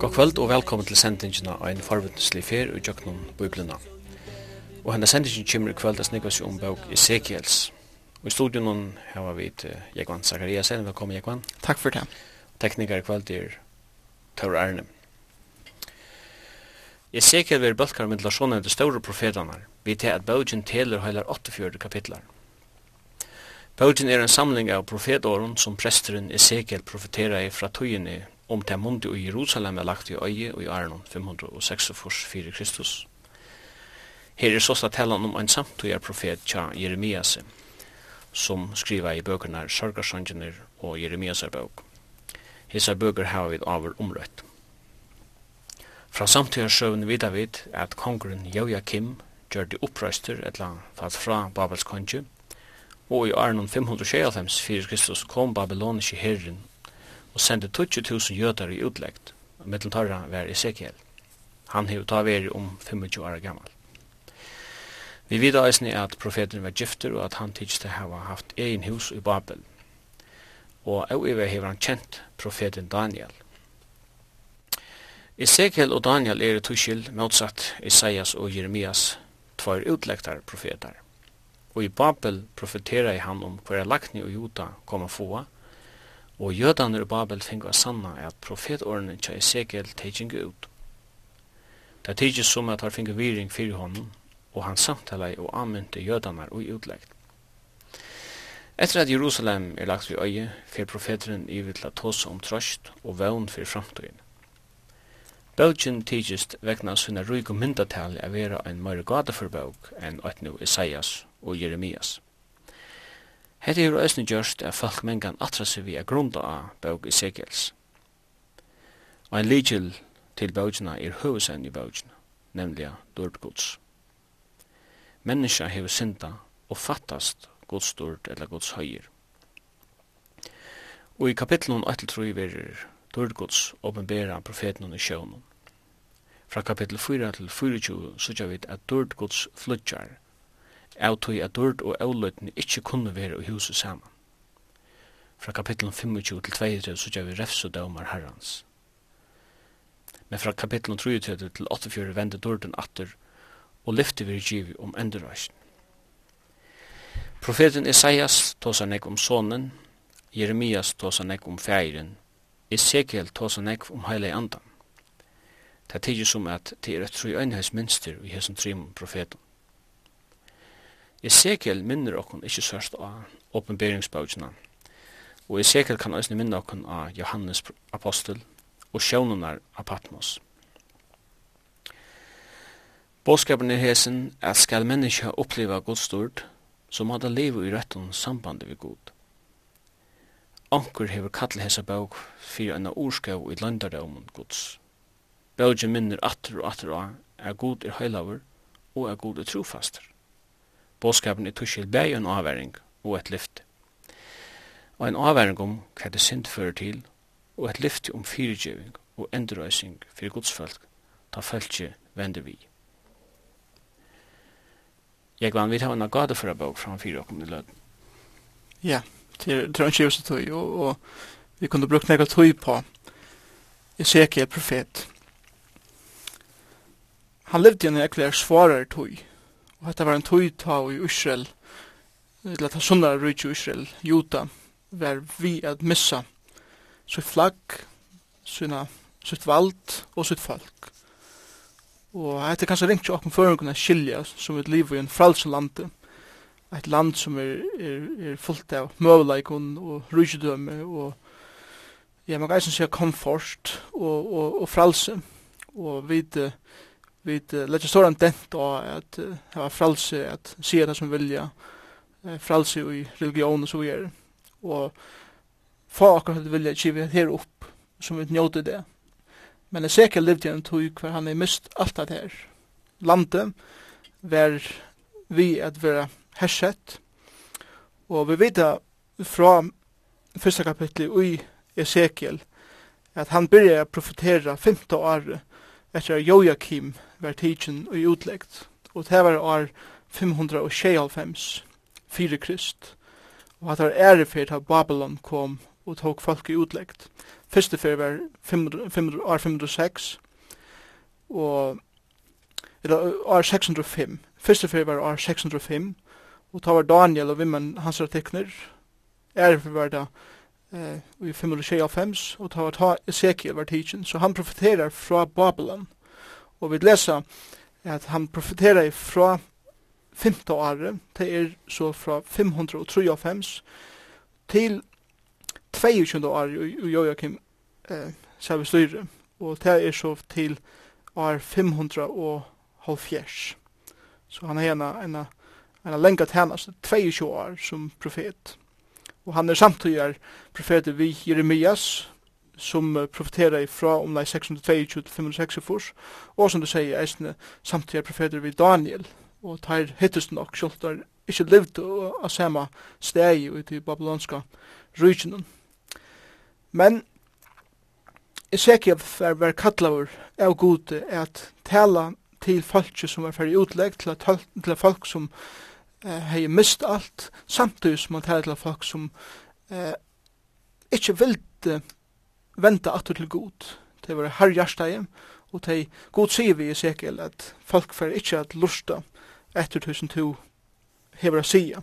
God kvöld og velkommen til sendingen av en forvittneslig fer og jøknum biblina. Og henne sendingen kommer i kvöld að snigga om bók Ezekiels. Og i studion har vi et Jekvann Zakariasen. Velkommen Jekvann. Takk for det. Teknikar i kvöld er Taur Arne. Ezekiel vil bølkar myndla sånne de store profetanar. Vi til at bókin teler heilar 84 kapitlar. Bøgjen er en samling av profetåren som presteren Ezekiel profeterer i fra tøyene om til mundi i Jerusalem er lagt i øye og i Arnon 546 4 Kristus. Her er såsta talan om en samtøyar profet tja Jeremias som skriva i bøkerne Sørgarsangjener og Jeremias er bøk. Hesa bøker har vi over omrøtt. Fra samtøyar sjøven vidar vid at kongren Joja gjør de opprøster etla fatt fra Babels kongje, og i åren 526 fyrir Kristus kom babyloniske herren og sendte 20.000 jødar i utleggt, og mellom tarra var Ezekiel. Han hev ta veri om 25 år gammal. Vi vidar eisne at profeten var gifter og at han tidste hava haft egin hus i Babel. Og au iver hever han kjent profeten Daniel. Ezekiel og Daniel er i tuskild motsatt Isaias og Jeremias, tvær utlektar profetar. Og i Babel profeterer han om hver lakni og juta kom få, og jødane i Babel fingo a sanna at profetårene tja Ezekiel tegingu ut. Det tegis som at har fingo viring fyrir honom, og han samtala og anmynte jødane og utleggt. Etter at Jerusalem er lagt vi øye, fyrir profeteren i vil at tåse om trøst og vøvn fyrir framtøyen. Bøgjen tegist vegna sunna rujg og myndatall er vera ein møyre gata for bøg enn at nu Isaias og Jeremias. Hetta er eisini gjørst at folk mengan atra seg vi a grunda av bøk Ezekiels. Og en lykjel til bøkjena er høvesen i bøkjena, nemlig dårdgods. Menneska hefur synda og fattast gods dård eller gods høyir. Og i kapitlen 8-3 verir dård gods åpenbæra profeten i sjøvnen. Fra kapittel 4 til 24 sutja vi at dård flutjar av tog at dørd og avløytene ikkje kunne være i huset saman. Fra kapitlen 25 til 22 så gjør vi refsudømar herrans. Men fra kapitlen 33 til 84 vende dørden atter og lyfte vi giv om endurøysen. Profeten Isaias tåsa nek om sonen, Jeremias tåsa nek om feiren, Ezekiel tåsa nek om heile andan. Det er tidlig som at det er et tru øynhøys minster i hesson trim profeten. Ezekiel minner okkun ikkje sørst av åpenberingsbøkjena. Og Ezekiel kan også minne okkun av Johannes apostel og sjånunar av Patmos. Båskapen er hesen at skal menneska oppleva godstord, så må det leve i rettun sambandi vi god. Anker hever kattel hesa bøg fyrir enn orskav i landardaumund gods. Bøgjen minner atter og atter av er god er heilaver og er god er trofaster. Båskapen er tuskil bæg en avværing og et lyft. Og en avværing om hva det synd fører til, og et lyft om fyrirgjøving og endrøysing fyrir godsfolk, ta følge vender vi. Jeg vann vi tar en agade for a bøk fram fyrir okkom i løden. Ja, til er ikke just tøy, og, og vi kunne brukt nekka tøy på Ezekiel profet. Han levde i en ekler svarer tøy, Og dette var en tøyta i Israel, eller ta sunna rujt i Israel, Juta, var vi at missa sitt flagg, sina, sitt vald og sitt folk. Og dette er kanskje ringt jo åkken føringen å skilja som et liv i en fralselandet, et land som er, er, er fullt av møvleikon og rujtdømme og ja, man kan eisen sier komfort og, og, og fralse. Og vi vi lägger stor en dent och att ha frälse att se det som vilja frälse i religion och så vidare och få akkurat att vilja kiva här upp som vi njöter det men det säkert levde en tog kvar han är mist allt det här landet var vi att vara hersett og vi vet fra første kapittel i Ezekiel at han byrjar profetera 15 år etter Joachim var tidsen og utleggt, og det var år 596 fire krist, og at det var ærefyrt av Babylon kom og tok folk i utleggt. Første fyr var 500, 500, år 506, og eller år 605. Første fyr var år 605, og ta var Daniel og vimmen hans artikner, ærefyr var det eh, i 595, og ta var ta Ezekiel var tidsen, så han profeterar fra Babylon, Og vi leser at han profiterer fra 15 år, det er så fra 593 til 22 år i Joachim eh, Sævestyre, og det er så til år 570. Så han er en, en, en, en lenge tjenest, 22 år som profet. Og han er samtidig profet vi Jeremias, som profeterer fra om nei 622-546 og som du sier eisne samtidig profeter vi Daniel og tar hittest nok sjoltar ikkje ikke levd av samme steg ut i babylonska rujtjenen men Ezekiel var, var kallavur av gode at tala til folk som er ferdig utlegg til, til folk som eh, hei mist alt samtidig som man tala til folk som eh, ikkje vilde venta atur til god. Det var herjarstegi, og tei god sier vi i sekel at folk fer ikkje at lusta etter tusen to hever a sia.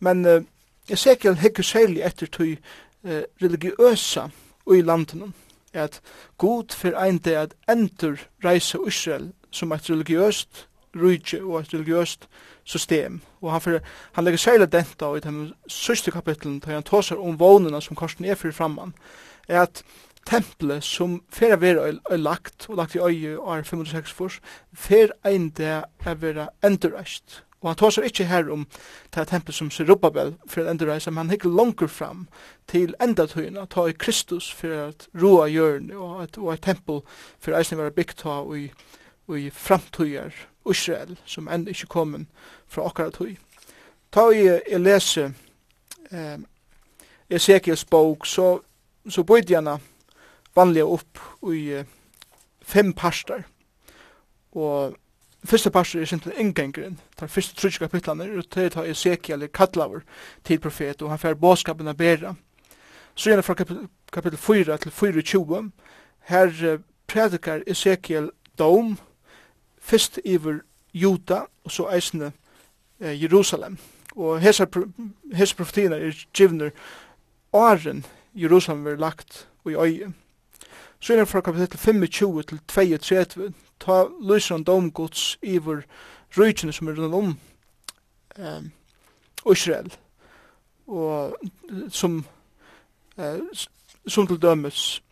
Men uh, i sekel hekker særlig etter tui uh, religiøsa i landene, at god fyrir ein det at endur reise Israel som et religiøst rujtje og et religiøst system. Og han, fyrir, han legger særlig denta i den sørste kapitlen, da han tåser om vånene som korsen er fyrir framman, er at tempelet som fer vera lagt og lagt i øye år 506 fer ein dag er vera endurreist. Og han tåser ikkje her om det tempel som Zerubbabel for å endurreisa, men han hikker langer fram til enda tøyina, ta i Kristus for at roa hjørne, og et, og et tempel for eisne vera bygd ta i, i framtøyer Israel, som enn ikkje kommen fra okkara tøy. Ta i, jeg leser eh, Ezekiels bok, så så bøyde jeg henne vanlig opp i uh, fem parster. Og første parster er simpelthen inngengeren, tar første trutsk kapitlene, og det tar Ezekiel eller Kattlaver, til profet, og han fer båskapen av Bera. Så gjerne fra kapitel, 4 til 24, her uh, predikar Ezekiel dom, først iver Juda, og så eisne uh, Jerusalem. Og hese, hese profetiene er givner åren Jerusalem var lagt i øye. Så er fra kapitel 25 til 32, ta lyser han domgods iver røykene som er rundt om eh, Israel, og som, eh, som til dømes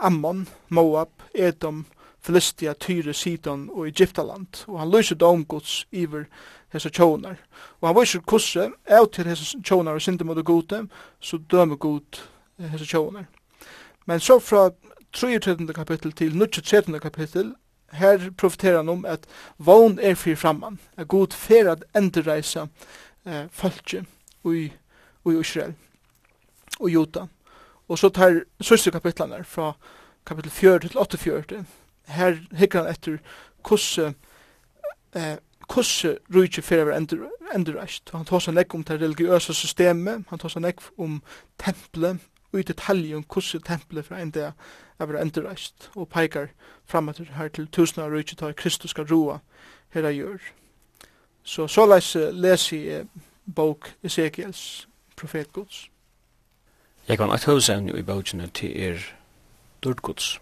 Ammon, Moab, Edom, Filistia, Tyre, Sidon og Egyptaland. Og han lyser domgods iver hese tjonar. Og han viser kusse av til hese tjonar og sinde mot gode, så døme god hese tjonar. Men så fra 33. kapittel til 23. kapittel, her profiterer han om at vogn er fyrir framman, at god fer at endreisa eh, falskje i, i Israel og Jota. Og så tar sørste kapitlene fra kapittel 4 til 8 her hikker han etter hvordan eh, hvordan rujtje fyrir var endur, endurreist. Han tar seg nekk om det religiøse systemet, han tar seg nekk om tempelet, og i detalje om hvordan tempelet fra en dag er var endurreist, og peikar fram etter her til tusen av rujtje tar Kristus skal roa her jeg gjør. Så så leis lesi eh, bok Ezekiels profetgods. Jeg kan at høvsevne i bøkene til er dørdgods.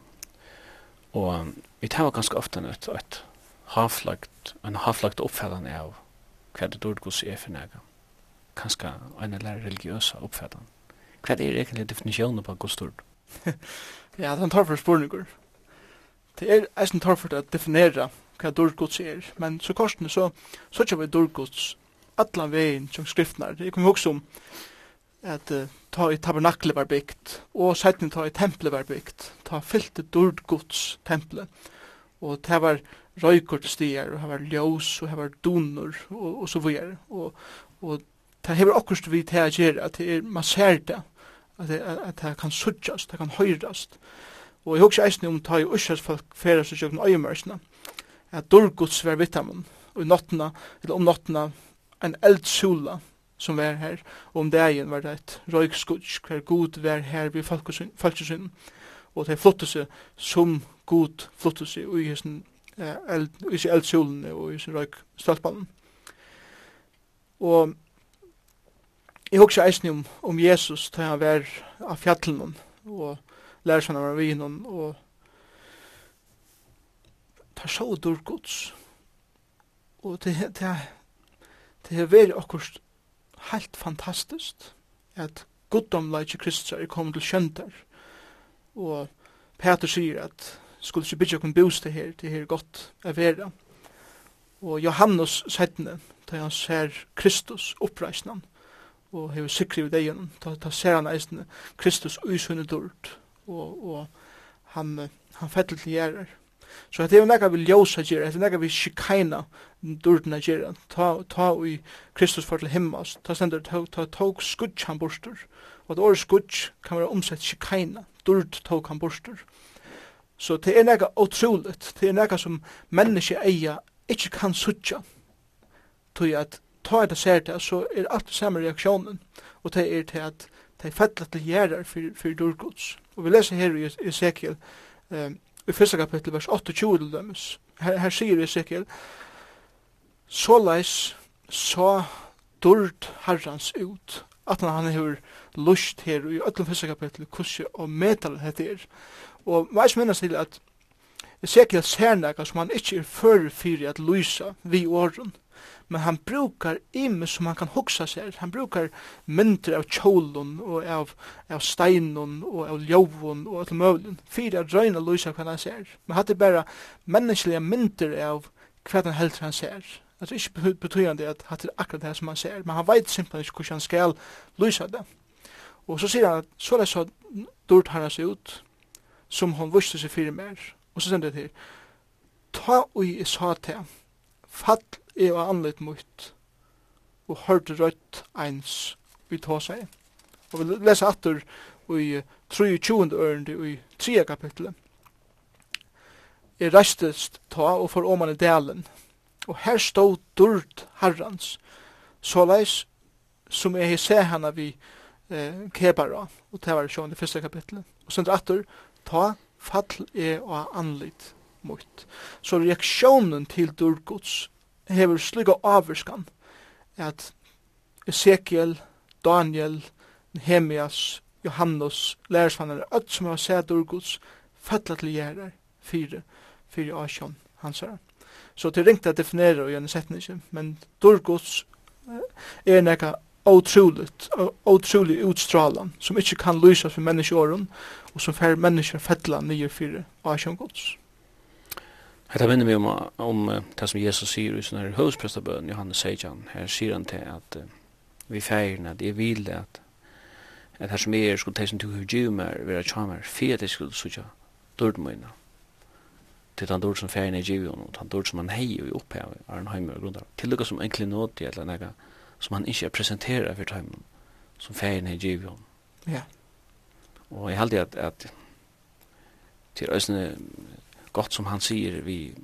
Og vi tar ganske ofte nødt til et haflagt, en haflagt oppfattende av hva det dårlig gos er for nega. Kanskje en eller religiøse oppfattende. Hva er egentlig definisjonen på gos dårlig? ja, det er en torfer spurninger. Det er eisen for å definere hva dårlig gos er, men så korsene så, så kjøper vi dårlig gos atlan vegin som skriftnar. Jeg kommer også om at uh, ta i tabernakle var bygd, og sætni ta i temple var bygd, ta fyllte durd gods temple, og det var røykort stier, og det var ljós, og det var donor, og, og så videre, og, og det hever okkurst vi til å gjøre, at det er masserda, at det, at det kan suttjast, det kan høyrast, og jeg husker eisne om ta i ursas folk fyrir seg sjøkken øyemørsna, at durd gods var vitamon, og i nottena, eller om nottena, en eldsula, som var her, og om dagen var det et røykskudds, hver god var her ved folkesynden, og det flottet seg som god flottet seg i hessen eh, eld, i sin og i sin røykstolpanen. Og jeg husker eisen om, om Jesus da han var av fjallen og lærer seg av vinen og tar så dur gods og det, det, det, det er veldig akkurat helt fantastiskt at guddomleik i Kristus er kommet til kjøntar. Og Peter sier at skulle ikke bygge noen bostad her, det her godt er vera. Og Johannes settene, da han ser Kristus oppreisnan, og hever sikri við degen, da, da ser han eisne Kristus uisunne dord, og, og han, han fettel til gjerrar. Så det er nekka vi ljósa gera, det er nekka vi shikaina durdna gera. Ta ta við Kristus for til himmels. Ta stendur ta ta tog skudj han burstur. Og orð skudj kan være omsett shikaina, durd tog han burstur. Så det er nekka otroligt, Det er nekka som menneski eia ikkje kan sutja, Tøy at ta det ser det så er alt samme reaksjonen og det er til at det er fettlet til gjerder for, for durgods. Og vi leser her i Ezekiel um, i fyrsta kapittel, vers 28 til dømes. Her, her sier Ezekiel, såleis så durd herrans ut, at han har lust her i öllum fyrsta kapittel, kussi og metal hette er. Og veis minnes til at Ezekiel ser nekka som han ikkje er fyrir fyrir at lysa vi åren men han brukar imme som han kan hugsa seg. Han brukar myndir av kjolun og av, av steinun og av ljovun og av møvlun, fyrir at røyna lysa hva han ser. Men hatt er bara menneskelige myndir av hva han heldur han ser. Det er ikke betydande at hatt er akkurat det som han ser, men han veit simpelthen ikke hvordan han skal lysa det. Og så sier han, så er det så durt han seg ut, som hon vuxte seg fyrir mer. Og så sender det til, ta ui i sa til, fall jeg var anleit mot, og hørte rødt eins vi ta seg. Og vi leser atter i 23. ørende i 3. kapitlet. Jeg reistest ta og for åman i delen, og her stod durd herrans, såleis som jeg se henne vi eh, kebara, og det var sjående i første kapitlet. Og sen atter, ta fall er og anlit mot. Så reaksjonen til durgods hever slik av avvirskan at Ezekiel, Daniel, Nehemias, Johannes, lærersvannar, öll som har sett ur Guds, til gjerrar, fire, fire asjon, hans herre. Så det er ringt at definere i en setning, men Durgods er nekka otroligt, otrolig utstralan, som ikkje kan lysa for menneskjåren, og som fer mennesker fettla nye fire asjon Guds. Hetta minnir meg om, om det som Jesus sier i sånne her høvsprestabøn, Johannes Seijan, her sier han til at uh, vi feirna, at jeg vil det at at her som er skulle teisen til hur giv mer, vera tjamer, fyrir at jeg skulle sutja dörd møyna. Til den dörd som feirna i giv og den dörd som han hei og opphev, er han heim og grunnar. Til lukka som enkli nådi, eller nega, som han ikke presentera for tjamer, som feirna i giv Ja. Og jeg halde at, at til òsne gott som han sier vi,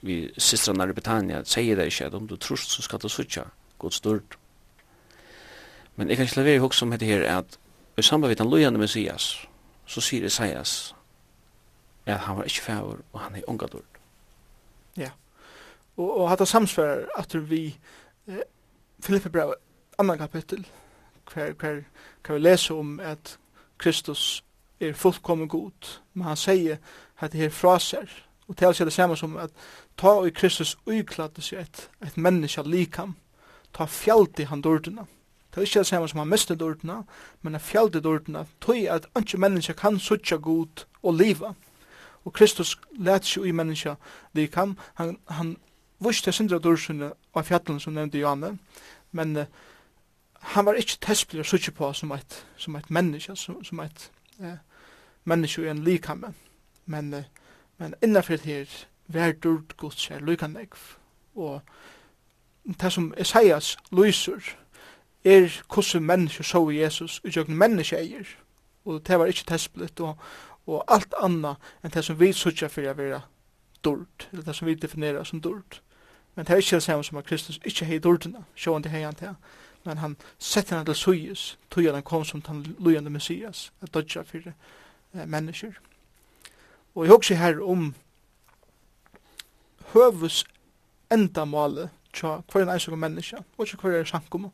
vi systrarna i Britannia säger det inte at om du tror så ska du sutja god stort men jag kan inte levere ihåg som heter här att i samband med den lojande Messias så säger Isaias att han var inte fæver och han är unga dörd. ja og, og hatt samsvarer at vi eh, Filippe brev annan kapittel hver, hver, hver vi leser om at Kristus er fullkommen god men han sier hette her fraser. Og til å si det samme som at ta og i Kristus uikladde seg et, et menneske likam. Ta fjallt i han dårdina. Det er ikke det samme som han mistet dårdina, men han fjallt i dårdina. Tøy at ikke menneske kan sutja god og liva. Og Kristus let seg i menneske likam. Han, han vuste sindra dårdina av fjallen som nevnte Johanne. Men uh, han var ikke testblir sutja på som et, som et menneske, som, som et eh, menneske i en likamme men uh, men innanfyr her vær durt Guds er lukan og det som Isaias lyser er hvordan mennesker så Jesus og jøkken mennesker og det var ikke tesplet og, og alt anna enn det som vi sutja fyrir å være durt eller det som vi definerer som durt. Men det er ikke det samme som at Kristus ikke hei durtina sjående hei han til men han setter han til suyes tog han kom som den lujande Messias at dodja fyrir eh, mennesker Og jeg husker her om høvus endamålet tja hver en eisog menneska, og tja hver er sankum,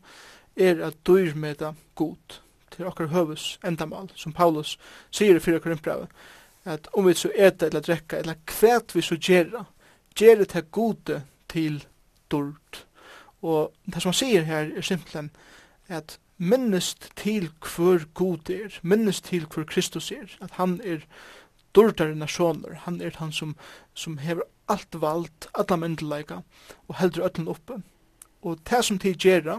er at dyr med det god til okkar høvus endamål, som Paulus sier i fyrir korinbrevet, at om vi så eta eller drekka, eller kvæt vi så gjerra, gjerra til gode til dyrt. Og det som han sier her er simpelthen at minnest til hver god er, minnest til hver Kristus er, at han er Dortarina sonur, han er han som, som hever alt vald, alla myndelaga, og heldur öllun uppe. Og det som tid gjerra,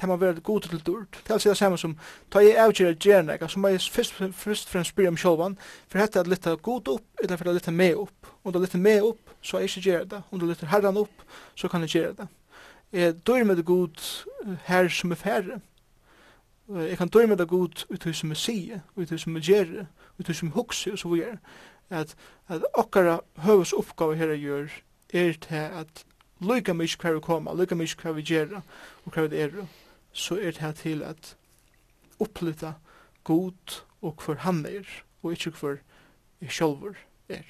det må være god til dård. Det er altså det samme som, ta jeg avgjerra gjerra nega, må jeg først, først fremst spyrir om sjolvan, for hette er litt god opp, eller for det er litt med opp. Om det er litt med opp, så er jeg ikke gjerra det. Om det er litt herran opp, så kan jeg gjerra det. Jeg dør med det god her som er færre. Jeg kan dør med det god ut hos som er sige, ut hos som er gjerra, vi tog som hukse og så vi er, at, at okkara høves oppgave her gjør er til at lykka mykje hver vi koma, lykka mykje hver vi gjerra og hver vi er, så er det her til at opplita god og hver han er, og ikke hver sjolver er.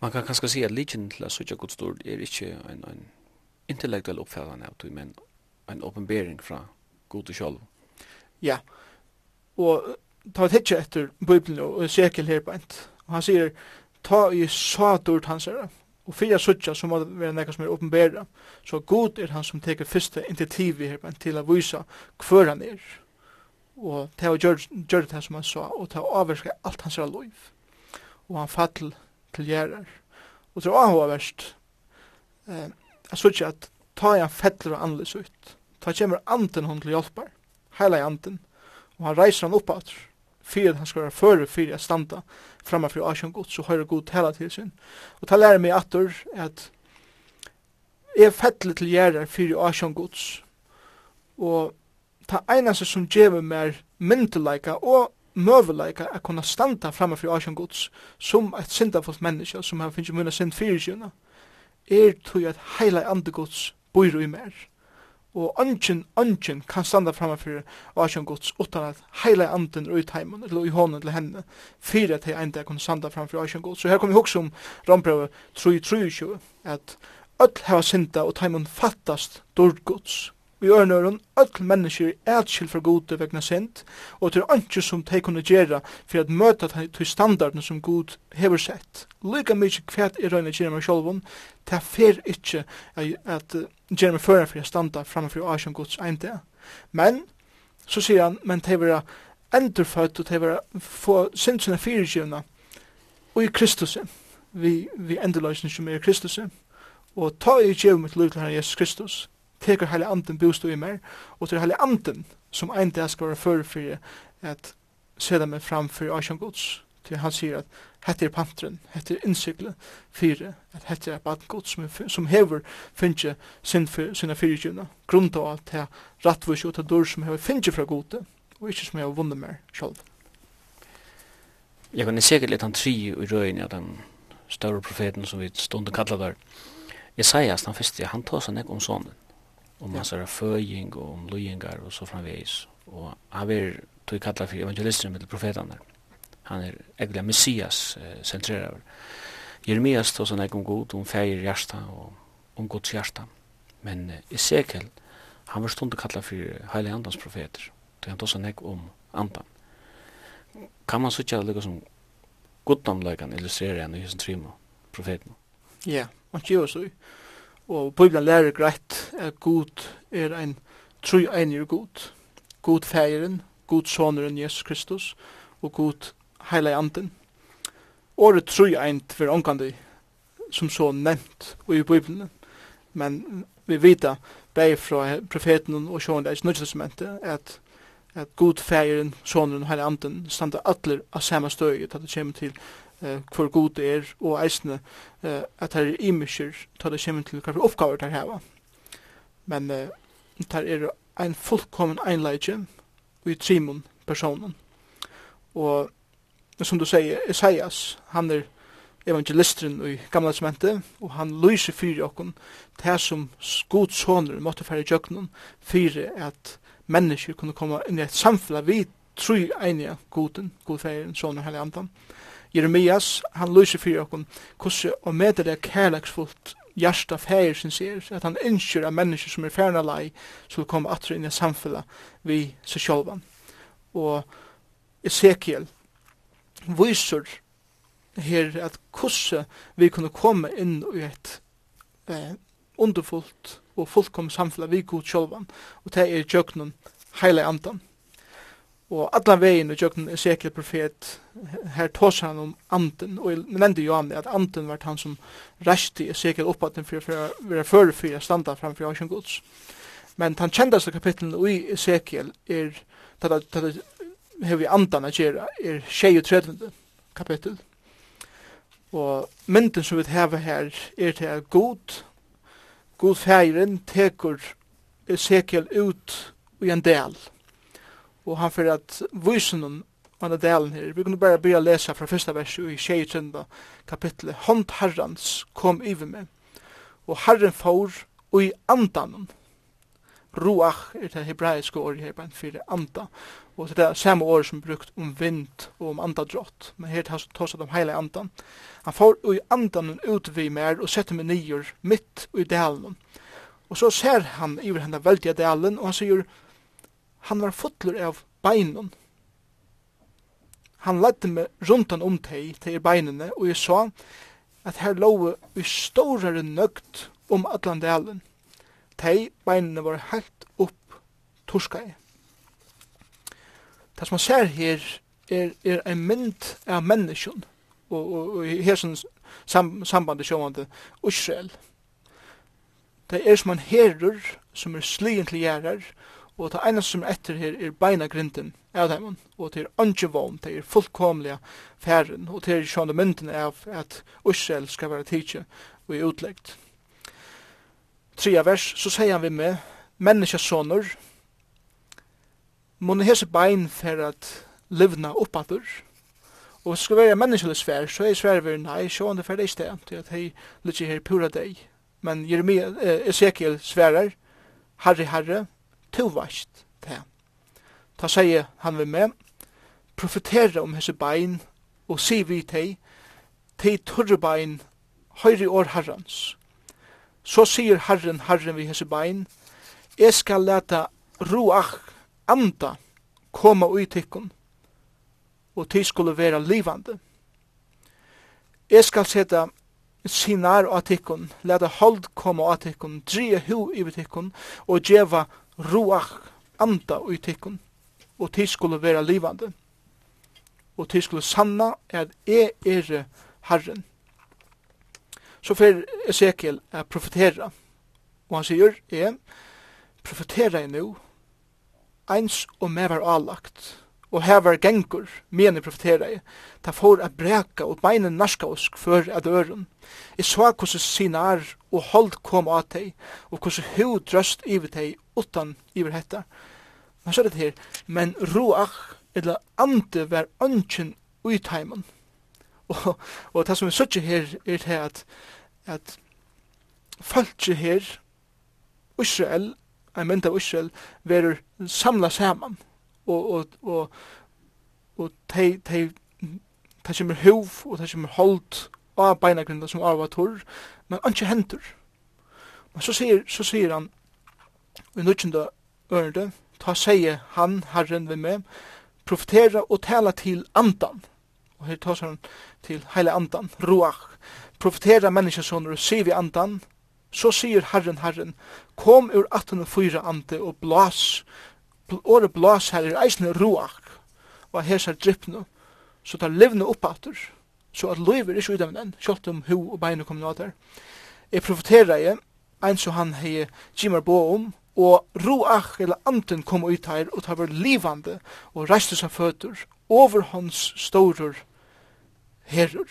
Man kan kanskje si at likin til at sutja god stord er ikke en, en intellektuell oppfæðan av men en åpenbering fra god og sjolv. Ja, og ta et hitje etter Bibelen og Ezekiel her beint. Og han sier, ta i satur hansara, og fyrir suttja som må være nekka som er åpenbæra. Så god er han som teker fyrste initiativ her til å vise hver han er. Og ta og gjør, det som han sa, og ta og avverska alt hans liv. Og han fattel til gjerrar. Og til å ha verst, eh, jeg suttja at ta i han fettler og anlis ut. Ta kjemmer anden hon til hjelpar, heila anden, og han reiser han opp fyrir han skal være fyrir fyrir a standa framme fyrir Asjan Guds så høyre god tala til sin. Og ta lærer meg atur at jeg fettelig til gjerrar fyrir Asjan Guds og ta einaste som djever mer myndelaika og møvelaika a kunna standa framme fyrir Asjan Guds som et syndafullt menneske som har finnst munna synd fyrir sinna er tog at heila andegods Guds bor i mer og ønsken, ønsken kan standa framme for Asjan Guds utan at heila anden er ut heimen, eller i hånden til henne, fyrir at hei enda kan standa framme for Asjan Guds. Så her kom vi hos om Rambrevet 3.23, at öll heva synda og taimun fattast dord Guds i ørnøren, öll mennesker er atskilt fra gode vegna sent, og til er som de kunne gjøre for at møta til standarden som god hever sett. Lyga mykje kvært i røyne gjerne meg sjolvun, det er fer ikke at gjerne meg føra for å standa framfor asjon gods einde. Men, så sier han, men de vera endurfødt og de vera få sindsina fyrirgivna og i Kristus vi, vi endurløsning som er i Kristus og ta i gjev mitt liv til Herre Jesus Kristus teker heile anden bostå i mer, og til heile anden som ein dag skal være før for at seda meg fram for Asjan Guds. Til han sier at hette er pantren, hette er innsiklet fire, at hette er baden Guds som, som hever finnes sin, sina fyrirgjuna, grunnt av at det er rattvus og det dør som hever finnje fra gode, og ikke som hever vunnet mer sjálf. Jeg kan sikkert litt han tri i røyne av den større profeten som vi stunden kallar der, Isaias, den første, han tar seg nek om sonen om hans er føying og om løyingar og så framveis. Og han er tog kalla for evangelisteren med profetene. Han er egentlig Messias eh, sentrerar. Jeremias tog sånn om god, om feir hjärsta og om gods hjärsta. Men eh, Ezekiel, han var stund kalla for heilig andans profeter. Tog han tog sånn om andan. Kan man sutja lukka som goddomløykan illustrerer han i hos trimo profeten? Ja, man kjører så. Og Bibelen lærer greit at Gud er ein tru einir Gud. Gud feiren, Gud soneren Jesus Kristus og Gud heilig anden. Året tru eint for ångkandi som så nevnt og i Bibelen. Men vi vita bei fra profeten og sjående i nødvendigstamentet at at Gud feiren, soneren og heilig anden standa atler av samme støy at det kommer til eh kvar god er og eisne eh at her imager ta det kjem til kvar oppgåver der hava. Men eh der er ein fullkommen einleige vi trimon personen. Og som du sier, Isaias, han er evangelisteren i gamla testamentet, og han lyser fyrir okkon til som god soner måtte fære jøknen fyrir at mennesker kunne komme inn i et samfunn vi tror enige goden, godfæren, soner, heilig andan. Jeremias, han lyser fyrir okkur hvordan og med det kærleksfullt hjärsta fægir sin ser, at han ønsker av mennesker som er færna lei, som kommer atter inn i samfunnet vi seg sjálvan. Og Ezekiel viser her at hvordan vi kunne komme inn i et eh, underfullt og fullkommet samfunnet vi god sjálvan, og det er i heile andan. Og allan vegin og jökn Ezekiel profet, her tås han om anden, og men endi jo han at anden vart han som resti Ezekiel oppaten fyrir fyrir fyrir fyrir fyrir standa framfyr fyrir Guds. Men han kjendaste kapitlen i Ezekiel er, tata, tata, hevi andan a gjerra, er 36. kapittel. Og mynden som vi heva her er til at god, god fægren tekur Ezekiel ut i en del. Og og han fyrir at vysen om anna delen her. Vi kunne bare byrja lesa fra fyrsta vers i 16. kapitlet. Hånd herrans kom yver meg, og herren får i andanen. Ruach er det hebraiske året her, bare fyrir anda. Og det er samme året som brukt om vind og om andadrott. Men her tas det om heile andan. Han får i andanen ut vi mer og setter meg nyer mitt i delen. Og så ser han iver henne veldige delen, og han sier, Han var fotler av beinun. Han ledde meg rundan om teg, teg i beinene, og jeg sa at her låg vi stårare nøgt om allan. Teg beinene var helt opp torskai. Det som man ser her er, er en mynd av menneskjon, og, og, og her som sam, sambandet sjåvande Israel. Det er som en herrer som er slien til gjerrar, og det ene som etter her er beina grinden av dem, og det er ikke vogn, det er fullkomlige færen, og det er sånne mynden av at Israel skal være tidsi og er utleggt. Tria vers, så sier han vi med, menneskesåner, må hese bein for at livna oppadur, og skal være menneskelig svær, så er svær vi nei, sjående for deg sted, til at hei lytter her pura deg. Men Jeremia, eh, Ezekiel sverar, Harry, Harry, to vast det. Ta sier han vi med, profetera om hese bein og si vi tei, tei turre bein, høyri år herrans. Så sier herren, herren vi hese bein, jeg skal leta roach anda koma ui tikkun, og ti skulle vera livande. Jeg skal seta sinar av tikkun, leta hold koma av tikkun, drie hu i tikkun, og djeva ruach anda i tikkun, og tis skulle vera livande, og tis skulle sanna at e er Herren. Så fer Ezekiel a profetera, og han sier, e profetera i nu, eins og me var avlagt, og hever gengur, meni profetera i, ta for at breka og beinen narska osk før at døren. Jeg så hvordan sinar og hold kom av teg, og hvordan hu drøst iver teg utan iver hetta. Men så er det her, men roach, eller ande var ønsken ui. Og, og det som er søtje her, er det at, at falskje her, Israel, en mynd av Israel, verur samla saman og og og og tei tei tei kemur hov og tei kemur hold og beinagrinda som arva torr men anki hentur men så sier så sier han i nutjunda ørende ta seie han herren við meg profetera og tala til andan. Og her tar han til heile andan ruach. Profetera menneskesonur og sier vi andan. Så sier herren herren kom ur 18 og ante og blas året blås her er eisne roak, og her ser drippnu, så tar livne oppater, så at liv er ikke ut av den, sjalt om hu og beinu kommer nå der. Jeg profeterer jeg, eins og han hei Jimar bo om, og roak eller anten kom ut her, og tar var livande, og reiste seg føtter, over hans storer herrer.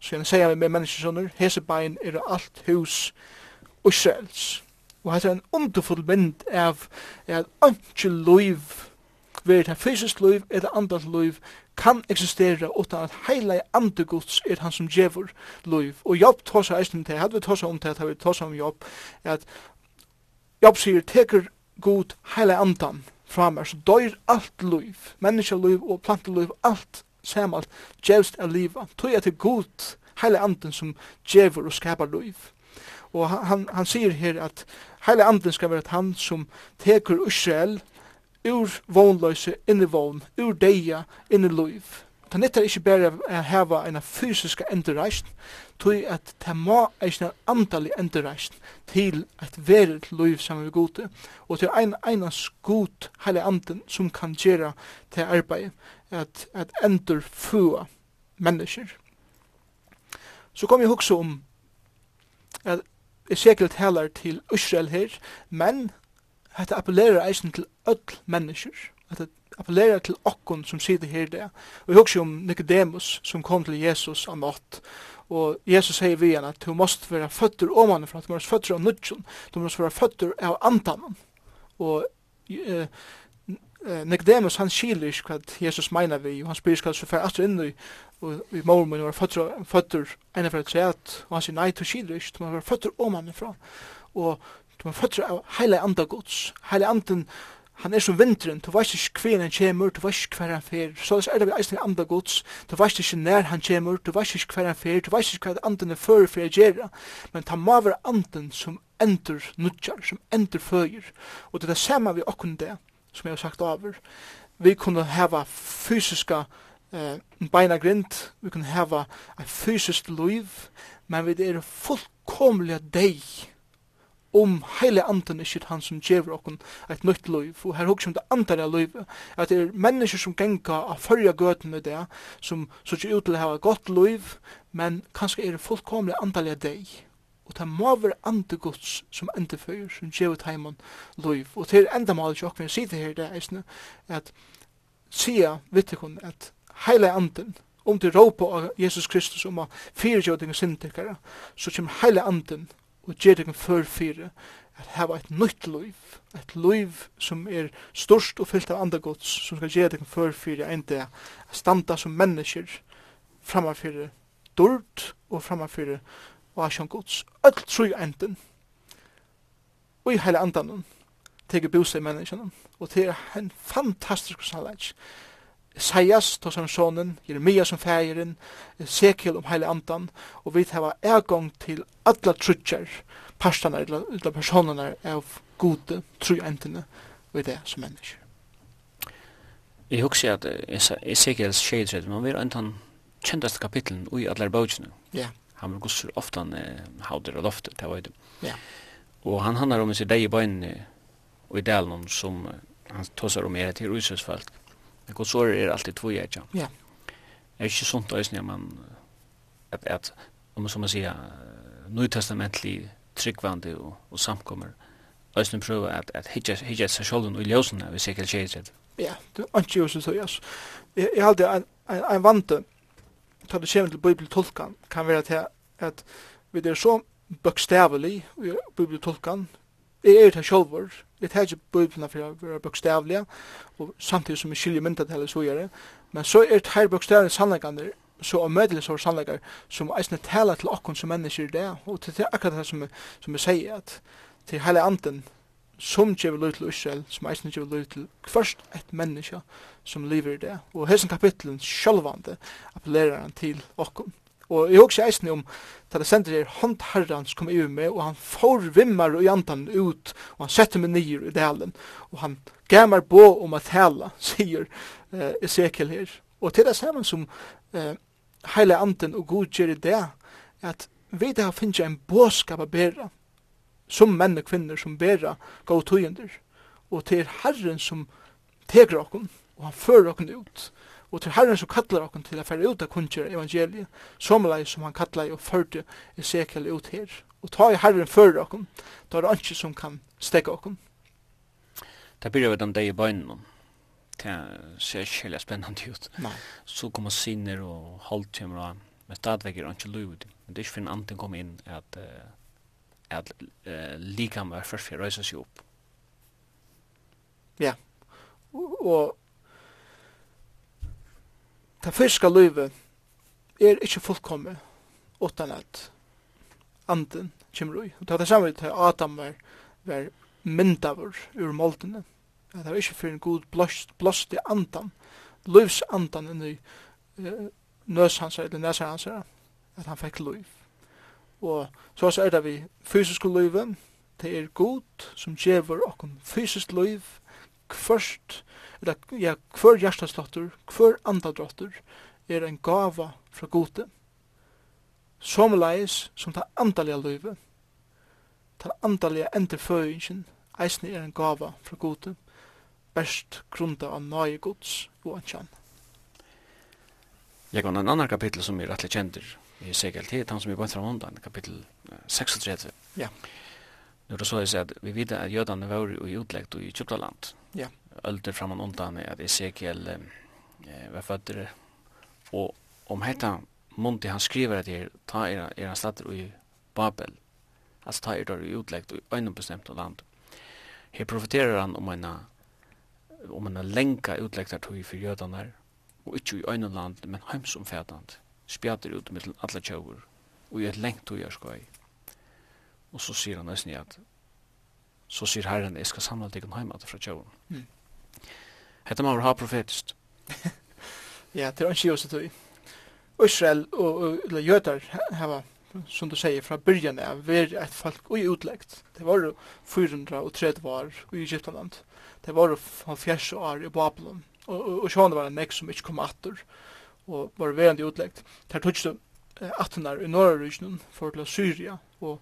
Så jeg sier med menneskesønner, hese bein er alt hus Israels. Og hans er en underfull mynd av at ønske liv, ved det fysisk liv eller andres liv, kan eksistera utan at heila andegods er han som djevor liv. Og jobb tåsa eisen til, hadde vi tåsa om til, hadde vi tåsa om jobb, at jobb sier, teker god heila andan fra meg, så døyr alt liv, menneskeliv og planteliv, alt samalt, djevst er liva. Tøy at det er god heila anden som djevor og skapar liv. Og han, han sier her at Heile anden skal være han som teker Israel ur vognløse inn i vogn, ur deia inn i loiv. Ta nettar ikkje berre a heva en fysiska endurreist, tog at ta ma eisne andalig endurreist til et verið loiv saman vi gode, og til ein einas god heile anden som kan gjera til arbeid, at, at endur fua mennesker. Så kom jeg hugsa om at Ezekiel talar til Israel her, men hetta appellerar eisen til öll mennesker. Hetta appellerar til okkon som sitter her der. Og hugsa om Nicodemus som kom til Jesus av natt. Og Jesus sier vi igjen at du måst være føtter oman for at du måst føtter av nudjon. Du måst være føtter av antanen. Og uh, Nicodemus han skiler ikke hva Jesus meiner vi, og han spyrir skal så fær astro inn i og vi mor mun var føtter, føtter ein af træt og han sier nei, to skilder ikke, du var føtter om han ifra, og du var føtter av heile anda gods, heile anden, han er som vinteren, du veist ikke hver han kommer, du veist ikke hver han fer, så er det vi eisen i andre gods, du veist ikke nær han kommer, du veist ikke hver han fer, du veist ikke hver anden er før for å men ta må være anden som ender nudjar, som ender føyer, og det er det samme vi okken det, som jeg har sagt over, vi kunne hava fysiska eh, beina grind, vi kan heva en fysisk liv, men vi er fullkomlega deg om heile anden ikkje han som gjever okkon eit nytt liv, og her hugsa om det andre liv, at det er mennesker som genga av fyrja gøten i det, som så ikke ut til å hava godt liv, men kanskje er det fullkomlig andalega deg, og det må være andre gods som enda fyrir, som gjever teimen liv, og det er enda maler ikke okkon vi sier det her, det er at sia vittekon at heile anden, om til råpa av Jesus Kristus om at fyrirgjå dine syndekare, så kjem heile anden og gjer dine før fyre at heva eit nytt liv, eit liv som er størst og fyllt av andagods, som skal gjer dine før fyre enn det at standa som mennesker framafyrir dord og framafyrir og asjon gods, öll tru enden og i heile andanen teker bose i menneskene og det er en fantastisk sannleik. Isaias, to som sonen, Jeremia som fægeren, Ezekiel om heile andan, og vi hava ergong til alla trutjar, parstana, eller personerna av gode truentene, og det som mennesker. Jeg husker at Ezekiels skjedret, man vil antan kjentast kapitlen ui allar bautsinu. Ja. Han vil gussur ofte han hauder og loftet, det var det. Ja. Og han handlar om hans deg i bøyne og i delen som han tåsar om er til uisøsfalk. Men god sår er alltid två jag kan. Ja. Är inte sånt där när man att att om man som man säger nytestamentlig tryggvande och och samkommer. Ösnen pröva att att hitta hitta sig själv och lösen vi säkert tjejer. Ja, det är inte ju så så jag. Jag hade en en vante ta det kjem til bibeltolkan kan vera til at vi er så bokstavelig i bibeltolkan jeg er det sjølver, jeg tar ikke bøyblene for å være bøkstavlige, og samtidig som jeg skiljer mynda til så gjør det, men så er det her bokstavlige sannleggene, så av mødelig så sannleggar, som eisne tala til okkon som mennesker i det, og til det akkurat det som, som jeg sier, at til hele anden, som gjør lov til Israel, som eisne gjør lov til først et menneske som lever i det, og hessen kapitlen sjølvande appellerer han til okkon. Og jeg husker eisen om da det sender her håndherren som kom i meg, og han forvimmer og jantan ut, og han setter meg nyer i delen, og han gamar på om at hela, sier uh, Ezekiel her. Og til det samme som eh, heile anden og god gjør i det, at vi det har finnet en båskap av bæra, som menn og kvinner som bæra gå tøyender, og til herren som teger okken, og han fører okken ut, Og til Herren som kallar okkur til a færa ut av kunngjør evangeliet, somleis som han kallar og førte Ezekiel ut her. Og ta i Herren før okkur, da er det ikke som kan stekka okkur. Det byrja vi den deg i bøynen, det ser ikke helt spennende ut. Nei. Så kommer sinner og halvtimer og men stadvekker er ikke lov. Men det er ikke for en anden kom inn at, uh, at uh, likam er først for å røyse seg opp. Ja, og Det fyrska livet er ikkje fullkomme utan at anden kommer ui. Det er det samme til Adam var, var myndavur ur moldene. Det var ikkje fyrir en god blåst, blåst i andan, livs andan inni uh, nøs hans eller næsar hans at han fikk liv. Og så er det vi fysisk livet, det er god som djever okkur fysisk liv, kvørst eller ja, hver hjertaslottur, hver andadrottur, er en gava fra gode, som leis som ta andalega løyve, ta andalega enderføyingen, eisne er en gava fra gode, best grunda av nøye gods og antjan. Jeg kan en annan kapittel som er rettelig kjendur i CGLT, han som er bønt fra måndag, kapitel 36. Ja. Nå er det så at vi vet at jødene var i utleggt og i Kjøptaland. Ja ölder framan undan att Ezekiel eh, var född och om hetta Monti han skriver att er ta era era stater i Babel. Alltså ta er då utläggt i en bestämt land. Här profeterar han om en om en länka utläggtar tog för jödarna och inte i en land men hemsomfätande spjater ut mellan alla tjöver och i ett längt tog jag skoj och så sier han nästan att så sier herren jag ska samla dig om hemma från tjöven mm. Hetta man ha profetist. ja, det er ikke jo så tøy. Israel og, og eller, jøder hava, som du sier, fra byrjan av veri et folk ui utleggt. Det var 430 år i Egyptaland. Det var 40 år i Babylon. Og, og, og sjående var en nek som ikke kom atter og var verandi utleggt. Det er tøtst attenar i Norrrygnen for til Syria og,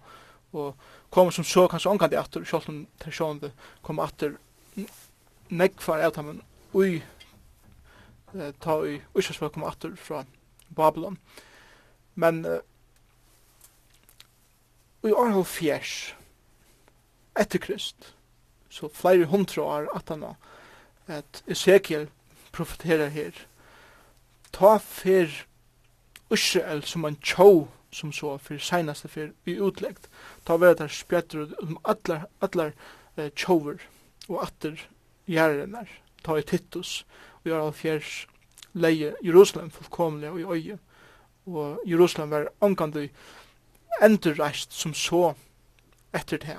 og kom som så kanskje omkant i atter, sjålt om det sjående kom atter nekvar av dem ui ta i Israel kom atter fra Babylon. Men uh, i år fjers etter Krist, så flere hundra år atana, at Ezekiel profeterer her, ta fyr Israel som en tjov som så for senaste fyr i utleggt. Ta vera der spjøtter om atler, atler eh, tjover og atter gjerrenar ta i Titus, og gjør all fjers leie Jerusalem fullkomlig og i øye. Og Jerusalem var omgående endurreist som så etter det.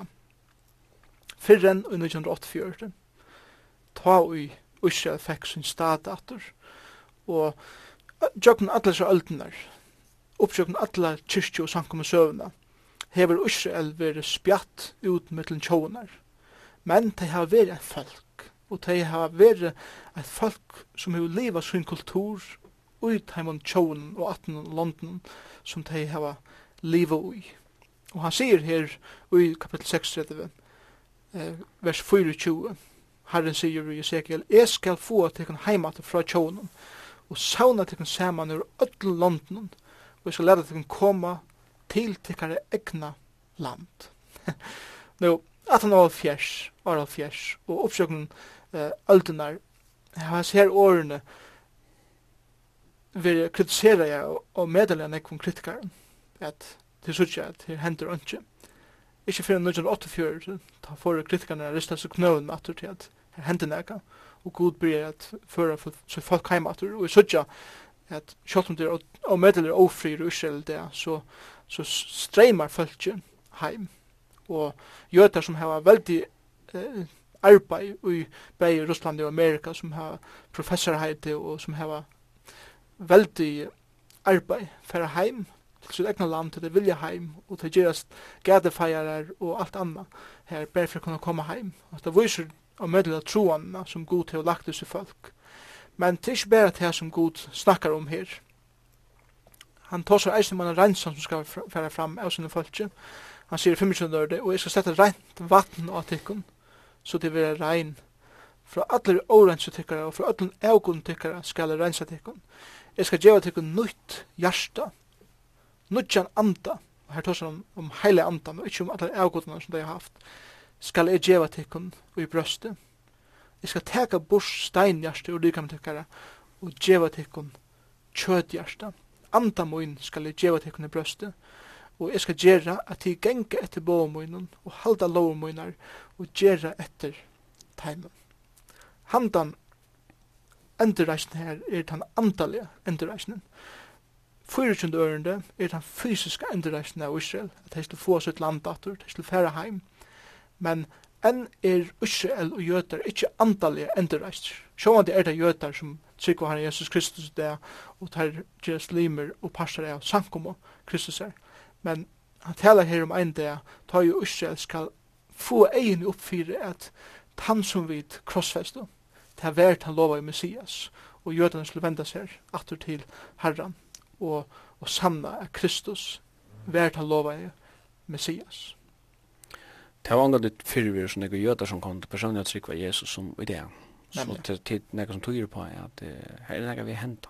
Fyrren i 1984, ta i Israel fikk sin stad atter, og jøkken atlas av øldene, oppsjøkken atlas kyrkje og sankum og søvna, hever Israel vært spjatt ut mittlen tjånar, men de har vært folk og de har vært et folk som har livet sin kultur ui teimen tjóun og atten London som de har livet ui. Og han sier her ui kapitel 6, eh, vers 24, Herren sier i Ezekiel, Jeg skal få at jeg kan heima fra tjóun og sauna til kan saman ur öll London og jeg skal leta til kan koma til tikkare egna land. Nå, 18 og fjers, og oppsøknen eh öldenar, har her årene, vil kritisera jeg og meddela enn kom kritikaren, at til sutja at det hender ønske. Ikke fyrir 1984, ta for kritikarna er rista seg knøven med atur til at her hender nega, og god bryr at føra for folk heim atur, og i sutja at sjalt om det er og meddela er ofrir og Israel det, så, så streymar folk heim, og jøtar som hava veldig eh, arbeid i bæg i Russland og Amerika som har professorheite og som har veldig arbeid for heim til sitt egna land, til det vilja heim og til gjerast gadefeirar og alt anna her bare for å kunne komme heim. Og det viser og av troanna som god til å lagt oss i folk men det er ikke bare det som god snakkar om her. Han tar seg eisen mann rensan som skal færa fram av sinne folk. han sier 25 dørde og jeg skal sette rent vatten av tikkun så det vera rein fra allir orensa tykkara og fra allir eugun tykkara skal jeg rensa tykkun. Jeg skal gjeva tykkun nytt hjärsta, nutjan anda, og her tås om, om heile anda, men ikkje om allir avgudna som de har haft, skal jeg gjeva tykkun og i brøste. Jeg skal teka bors steinhjärsta og lykam tykkara og gjeva tykkun kjødhjärsta. Anda moin skal jeg gjeva tykkun i brøste, og jeg skal gjøre at jeg genge etter bogen og halda loven og gjøre etter teimen. Handan endurreisen her er den andalige endurreisen. 24. ørende er den fysiske endurreisen av Israel, at de skal få sitt land datter, de skal fære heim, men enn er Israel og jøter ikke andalige endurreist. Sjåan det er det jøter som trykker han Jesus Kristus det, og tar Jesus limer og passer av sankomo Kristus er. Men han talar her om ein dag, ta jo Israel skal få egen oppfyre at han som vid krossfestu, det er vært han lova i Messias, og jødene skulle venda seg atur til Herran, og, og samna at Kristus vært han lova i Messias. Det var angående fyrvir som det jøder som kom til personlig at trykva Jesus som idé. Så det er noe som tog på at her er noe vi hentet.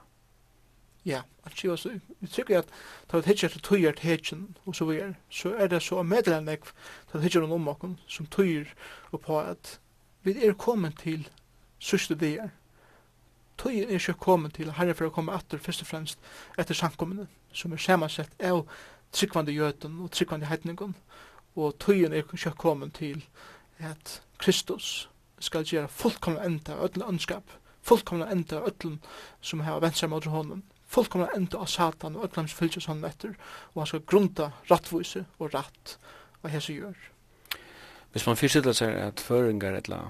Ja, at sjø så tykker at ta det hitjer til tøyer hitjen og så videre. Så er det så medlem meg ta det hitjer om okken som tøyer og på at vi er kommet til sørste dier. Tøyen er ikke kommet til herre for å komme atter først og fremst etter samkommende som er samansett av tryggvande gjøten og tryggvande heitningen og tøyen er ikke kommet til at Kristus skal gjøre fullkomna enda av ødelen ønskap, fullkomna enda av ødelen som har vendt seg mot hånden fullkomna enda av satan og ødlams fylgje sånn etter, og han skal grunda rattvise og ratt hva hese gjør. Hvis man fyrstidler seg at føringar etla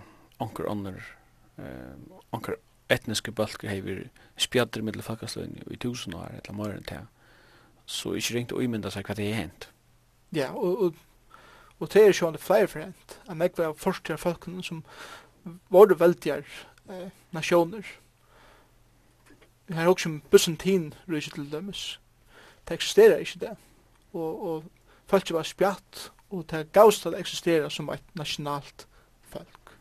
anker ånder, eh, anker etniske balker hever spjadder mittel fakkasløyni i tusen år etla morgen til, så ikkje ringt å imynda seg hva det er hent. Ja, og, og, og det er sjående flere for hent. Jeg merker av forskere folkene som var veldigere eh, nasjoner, Vi har også en bysantin rydde til dømes. Det eksisterer ikke det. Og, og folk var spjatt, og det gavst at det eksisterer som et nasjonalt folk.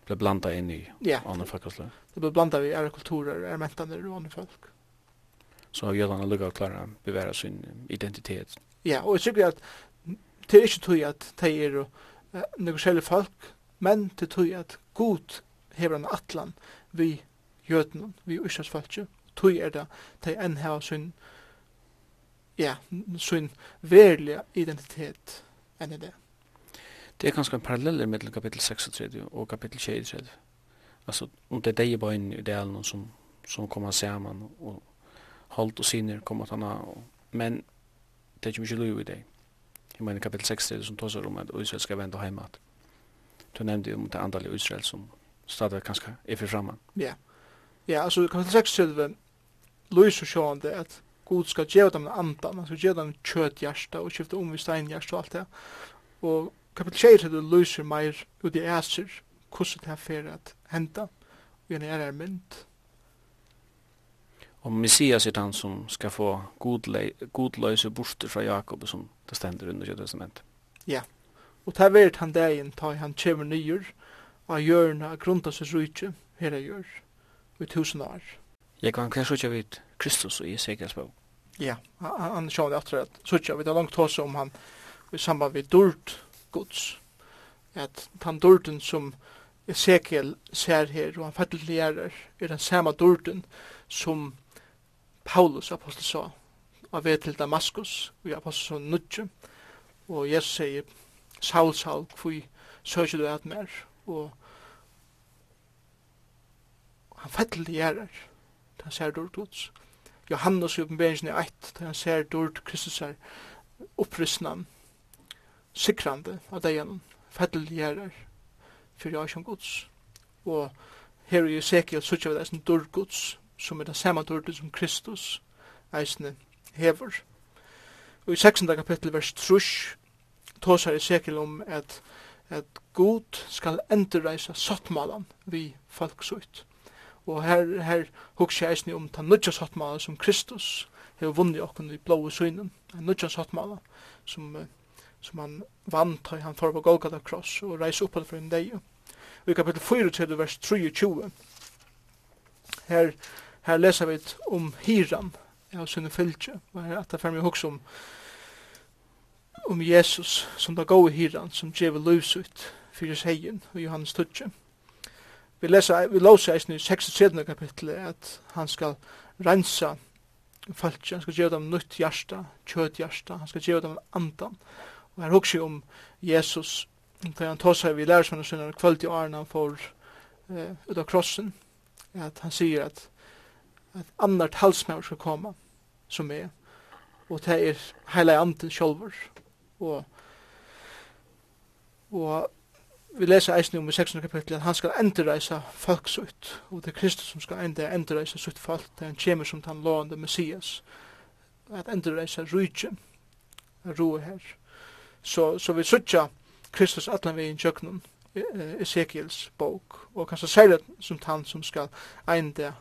Det ble blanda inn i ja, andre folkaslag? Det blir blandat i ære kulturer, ære mentaner og andre folk. Så har Jølanda lukka å klara å sin identitet? Ja, og jeg tykker at det er ikke tog at de er uh, negosjelle folk, men det tog at god hever en atlan vi jødnen, vi ursas folket, tog er det de enn hava sin ja, sin verlige identitet enn det. Det er ganske en paralleller mellom kapittel 36 og kapittel 23. Altså, om det er de bøyene i delen som, som kommer sammen, og holdt og siner kommer til og, men det er ikke mye lov i det. Jeg mener kapittel 36 som tåser om at Israel skal vende hjemme. Du nevnte jo om det andalige Israel som stadig kanskje er for framme. Ja, ja altså kapitel 36 lyser sjående at Gud skal gjøre dem andan, han skal gjøre dem kjøthjersta og skifte om i steinhjersta og alt det. Og kapitel 6 er det lyser meir ut i æser, hvordan det er fer at henta, og en er mynd. Og Messias er han som skal få godløse borster fra Jakob som det stender under kjødhjärsta testament. Ja, og det er vært han dagen, ta han kjever nyer, av hjørna grunta seg rujtje, her er gjør, i tusen år. Jeg kan kanskje ikke vite Kristus i Ezekiels bok. Ja, han sjående etter at Sutja, vi tar langt hos om han i samband med dord gods. At han dorden som Ezekiel ser her, og han fatteliggjærer, er den samme dorden som Paulus apostel sa, av ved til Damaskus, og apostel sa Nudje, og Jesus sier, Saul, Saul, hvor søker du at mer, og han fatteliggjærer, han ser dårlig Guds. Johannes i oppenberingen i eit, da han ser dårlig Kristus er opprystnan, sikrande av det gjennom, fettelgjerrar, fyrir jeg som Guds. Og her i Ezekiel sutja vi det som dårlig Guds, som er det samme dårlig som Kristus, eisne hever. Og i 16. kapittel vers 3, tåsar Ezekiel om at, at Gud skal endurreisa sottmalan vi folksutt. Og her, her hugsa jeg eisne om ta nudja sattmala som Kristus hefur vunni okkun i blåu synen. en nudja sattmala som, som han vann ta han tar på Golgata kross og reis upp for en deg. Og i kapitel 4 vers 23 her, her leser vi om hiram, av sinne fylgje. Og her at det fyrir hugsa om om Jesus som da gode hiram, som djevel løvsut fyrir seien, og Johannes Tudje vi lesa, vi låsa eisen i 36 kapitlet, at han skal rensa falsk, han skal gjøre dem nytt hjärsta, kjøt hjärsta, han skal gjøre dem andan. Og her hugsi om Jesus, da han tås her vi lærer sånne sønner kvöld i åren han får eh, ut av krossen, at han sier at, at annart halsmæver skal komme, som er, og det er heila anden sjolver, og, og vi leser eisen om i 6. kapitel at han skal endreisa folk sutt, og det er Kristus som skal enda endreisa sutt folk, det han kjemur som han lovende Messias, at endreisa rujtje, roe her. Så, så vi suttja Kristus atlan vi i tjøknun, Ezekiels bok, og kanskje særlig som han som skal enda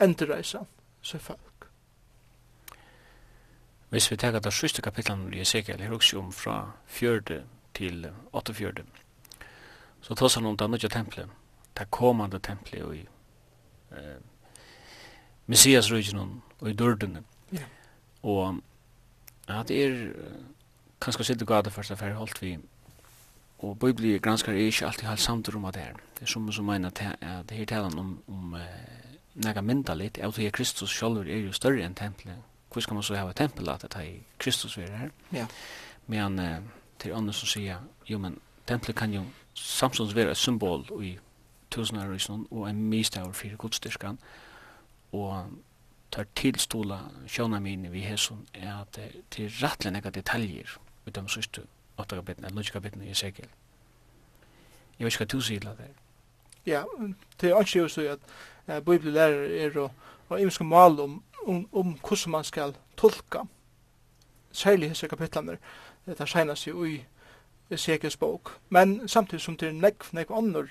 endreisa sutt folk. Hvis vi tenker at det siste kapitlet i Ezekiel, her også om fra fjörde til åttefjørde, Så tås han om det nødja tempelet, det kommande templet i eh, Messias ryggen og i dørdene. Ja. Og ja, det er kanskje sitte gade først affær holdt vi og bibli granskar er ikke alltid helt samt om at det er. Det er som som mener at det her talan om, om uh, nega mynda litt, av det Kristus sjálfur er jo større enn tempelet. Hvor skal man så hava tempelet at det er Kristus vi er her? Ja. Men uh, til andre som sier, jo men tempelet kan jo Samsons vera et symbol i tusenarøysen og og en mistaur fyrir godstyrkan og tar tilstola sjåna mine vi hesson er at det er rettelig nekka detaljer ut de sørste åttakabitene, eller logikabitene i Ezekiel. Jeg vet ikke hva du sier til det. Ja, det er ikke jo så at uh, Bibelen er og og imenske mal om, om, om hvordan man skal tolka særlig hese kapitlene. Det er senast jo i Ezekiels bok. Men samtidig som det er nekv, nekv ånder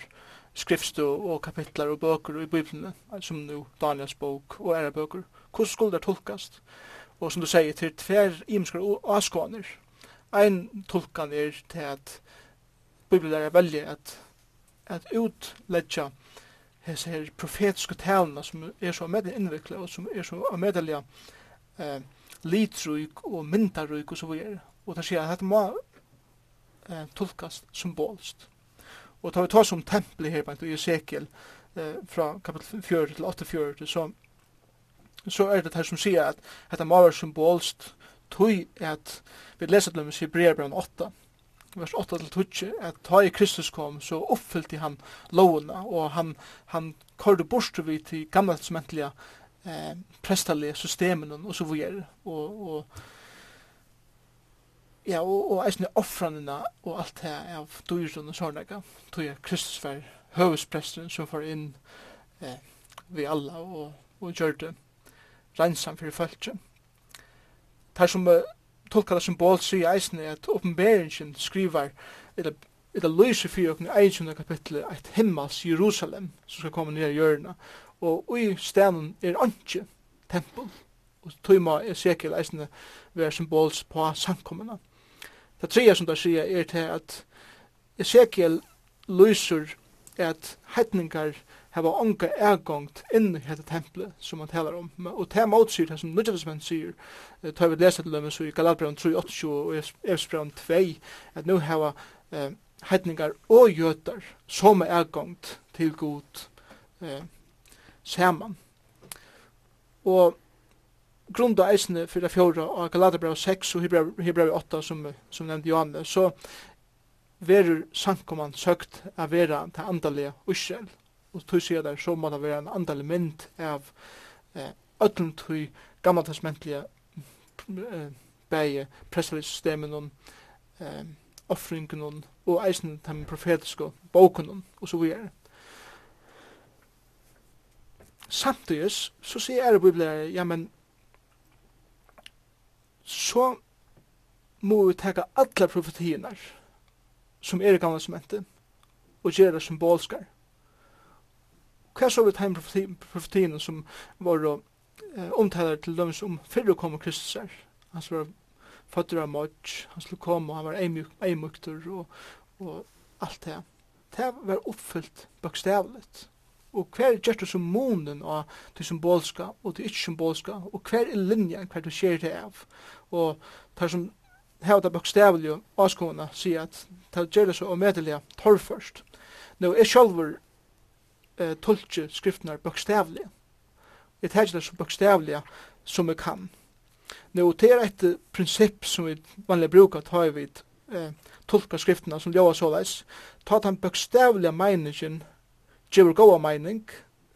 skrifter og kapitlar og bøker i Bibelen, som nu Daniels bok og æra bøker, hvordan skulle det tolkast? Og som du sier, til tver imskar avskåner. Ein tolkan er til at Bibelen er veldig at, at utledja hese her profetiske talene som er så medelig innvikla og som er så medelig eh, litruik og myndaruik og så videre. Og det sier at dette må eh, tolkast symbolst. Og tar vi ta som tempelet her, i Ezekiel, eh, fra kapitel 4 til 48, så, så er det her som sier at dette må være symbolst, tog at vi leser til dem i Hebreabran 8, vers 8 til 12, at ta i Kristus kom, så oppfyllte han lovene, og han, han kørte bort vi til gammeltesmentlige eh, prestalige systemen og så videre, og, og Ja, og, og eisne offrandina og alt det av dyrun og sårnega, tog jeg Kristus var høvespresteren som får inn eh, vi alla og, og gjør det rensam fyrir fölkje. Tar som uh, tolkar det symbol sier eisne at oppenberingen skriver eller eller lyser fyrir okkur i 1. kapitlet et himmels Jerusalem som skal komme ned i hjørna og i stenen er anki tempel og tøyma er sekel eisne vera symbols på sankommena. Det tredje som det sier er til at Ezekiel lyser at hetningar hava onka ergongt inn i hetta templet som man talar om. Og det er motsier det som Nudjavismen sier, tar vi lesa til dem i Galatbraun 3.8 og Efsbraun 2, at nu hava eh, hetningar og jötar som er ergongt til god eh, saman. Og grunda eisne fyrir fjóra og Galaterbrev 6 og Hebrev 8 som, som nevnte Johanne, så verur sankoman søkt a vera til andalega Israel. Og tog sier der så må det være en andalig mynd av eh, öllum tog gamla testamentliga eh, bægi prestalisystemen og eh, offringen og eisen den profetiske boken og så videre. Samtidig så sier jeg i Bibelen, ja, men så må vi teka alla profetierna som er i gamla sementet og gjøre symbolskar. Hva så vi tar profetierna som var eh, omtaler til dem som fyrre kom og Kristus er. Han var fattig av Moj, han skulle komme han var eimukter og, og alt det. Det var oppfyllt bokstavligt og hver er gjerst som månen av til symbolska og til ikke symbolska, og hver er linjen hver du skjer det av. Og tar som hevda det bokstavelig avskående sier at ta gjør det så omedelig torr først. Nå er sjølver eh, tolke skriftene bokstavelig. Jeg tar det så bokstavelig som jeg kan. Nå det er et prinsipp som vi vanlig brukar ta i vid eh, tolka skriftene som ljóa såleis. Ta den bokstavlige meningen gjør goa meining,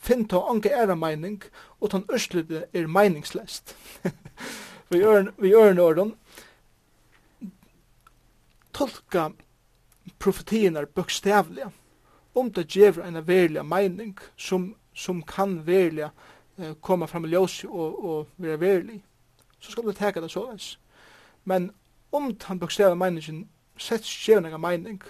finn ta anke æra meining, og tan ørslite er meiningslest. vi gjør vi øren øren, tolka profetienar bøkstavlega, om det gjør en verilig meining, som, som kan verilig eh, koma fram i ljós og, og være verlig, så skal du teka det såleis. Men om han bøkstavlega meiningen sett skjevninga meining,